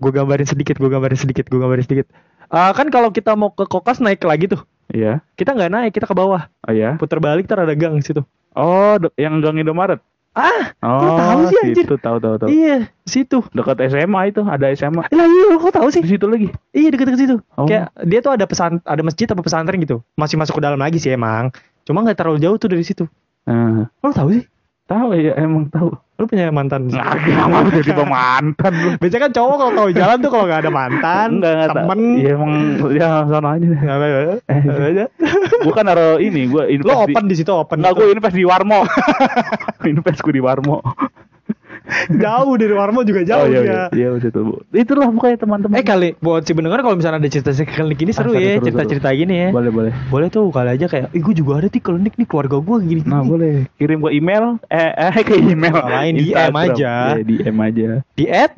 Gue gambarin sedikit, gue gambarin sedikit, gue gambarin sedikit. Ah kan kalau kita mau ke Kokas naik lagi tuh. Iya. Kita nggak naik, kita ke bawah. Oh ya. Putar balik ntar ada gang situ. Oh, yang Gang Indomaret. Ah, Oh, tahu sih, anjir? Itu tahu tahu tahu. iya, situ. Dekat SMA itu ada SMA. Lah iya, kok tahu sih? Di situ lagi. Iya, deket-deket situ. Oh. Kayak dia tuh ada pesan ada masjid apa pesantren gitu. Masih masuk ke dalam lagi sih emang. Cuma nggak terlalu jauh tuh dari situ. Nah, Lu tahu sih? tahu ya emang tahu. Lu punya mantan? Nah, kenapa jadi mantan lu? Biasanya kan cowok kalau tahu jalan tuh kalau nggak ada mantan, Enggak, enggak temen, Iya emang ya sana aja deh. nggak apa-apa. Nggak aja. Gua kan naruh ini, gua invest Lu open di situ open. Enggak, gue invest di Warmo. invest gue di Warmo. Jauh dari Warmo juga jauh oh, ya. iya, iya, iya, situ. Bu. Itulah pokoknya teman-teman. Eh kali buat si pendengar kalau misalnya ada cerita-cerita klinik ini seru Ah, seru, ya, seru, cerita-cerita gini ya. boleh, boleh. Boleh tuh kali aja kayak, ih gue juga ada nih klinik nih keluarga gue gini. Nah, boleh. Kirim ke email. Eh, eh ke email. Lain DM Instagram. aja. Iya, DM aja. Di add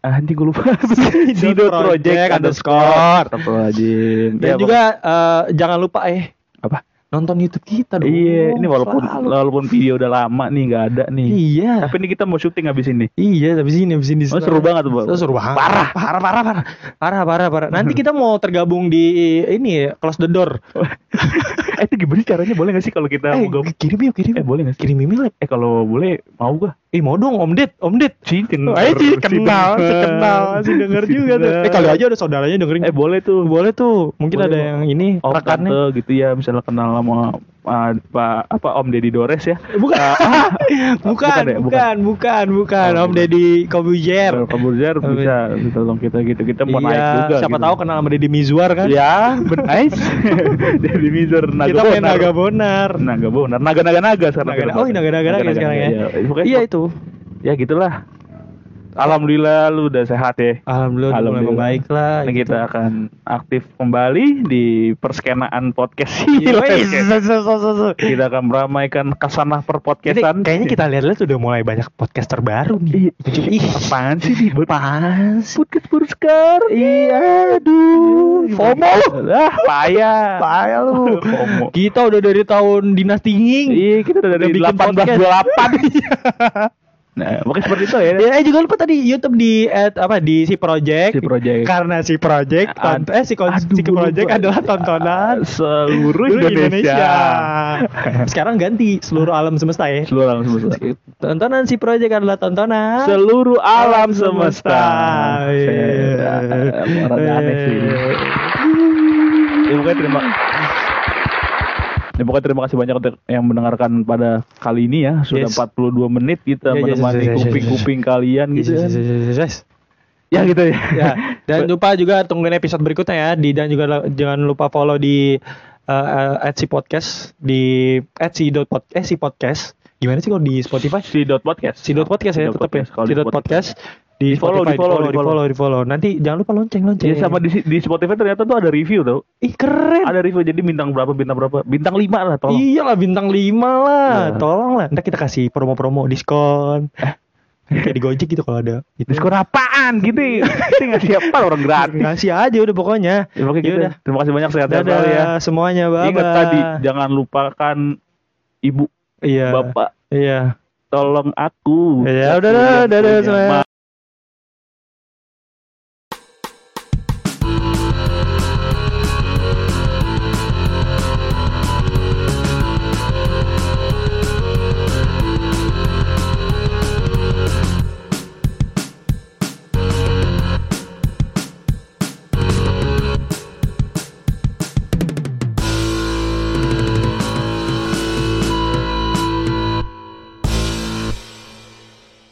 Ah, nanti gue lupa. Di dot project underscore. Astagfirullahaladzim. dan Ya, juga eh, jangan lupa eh Apa? Nonton YouTube kita dong. Iya, ini walaupun Selalu. walaupun video udah lama nih nggak ada nih. Iya. Tapi ini kita mau syuting habis ini. Iya, tapi sini habis ini. Oh, seru banget tuh, Bang. Oh, seru banget. Parah. parah, parah, parah. Parah, parah, parah. Nanti kita mau tergabung di ini ya, close the door. eh itu gimana caranya? Boleh gak sih kalau kita eh, mau gabung? kirim yuk, kirim. Eh boleh gak sih? kirim email. Eh kalau boleh mau gua. Eh, mau dong Om Ded, Om Ded. Si Oh, eh, sih kenal, kenal, si denger Si juga tuh. Eh, kali aja ada saudaranya dengerin. Eh boleh tuh. boleh tuh. Mungkin Boleh, ada yang ini Om rekannya. gitu ya misalnya kenal sama uh, Pak apa Om Deddy Dores ya. Bukan. Ah, bukan, bukan ya, bukan, bukan, bukan, Oh, Om. Deddy Kobuzer. Kalau Kaburjar bisa bisa tolong kita gitu. Kita mau naik Iya, juga. siapa gitu. tahu kenal sama Deddy Mizwar kan? Ya, benar. Deddy Mizar Naga Kita main naga bonar. Naga Bonar. Naga naga naga sekarang. Naga- oh, naga- naga- naga sekarang ya. Iya, Iya itu. ya gitulah. Alhamdulillah lu udah sehat ya. Alhamdulillah, udah mulai Alhamdulillah. membaik lah. Nah, gitu. kita akan aktif kembali di perskenaan podcast Iya, ya. so- so. Kita akan meramaikan kasanah Ini perpodcastan. kayaknya kita lihat-lihat udah mulai banyak podcaster baru nih. Ih, apaan sih di apaan sih? podcast Burskar? Iya, aduh, FOMO lu. Ah, payah. Payah lu. FOMO. Kita udah dari tahun Dinasti Nging. Iya, kita udah dari Udah bikin 1828. nah, makanya seperti itu ya. Ya, eh juga lupa tadi YouTube di at, apa di si project. Si Project. Karena si project tont- eh si, kon- Aduh, si project lupa. adalah tontonan seluruh seluruh Indonesia. Sekarang ganti seluruh alam semesta ya. Seluruh alam semesta. Tontonan si project adalah tontonan Seluruh alam semesta. Iya. Saya- Orang aneh sih. Ya, pokoknya terima Ya, pokoknya terima kasih banyak untuk yang mendengarkan pada kali ini ya. Sudah Yes. 42 menit kita Yes, yes, menemani yes, yes, yes, kuping-kuping kalian Yes, gitu yes, kan. yes, yes, yes, yes. Ya gitu ya. ya dan lupa juga tungguin episode berikutnya ya di dan juga jangan lupa follow di uh, at si podcast di at si dot pod, eh si podcast gimana sih kalau di Spotify Si dot podcast. si dot podcast ya Si tetap ya podcast. Si dot podcast di follow, Spotify, di follow, di di follow. follow di follow nanti jangan lupa lonceng lonceng Ya sama di, di Spotify ternyata tuh ada review tau. ih keren Ada review jadi bintang berapa bintang berapa. Bintang 5 lah tolong. iyalah bintang 5 lah Ya. tolong lah ntar kita kasih promo-promo diskon kayak di Gojek gitu kalau ada gitu. Diskon apaan gitu? Kita nggak siapa orang gratis. ngasih aja udah pokoknya Ya, pokoknya gitu. Terima kasih banyak sehat-sehat ya. semuanya bye Ingat tadi jangan lupakan ibu iya bapak iya tolong aku. Ya udah, yang dadah punya semuanya.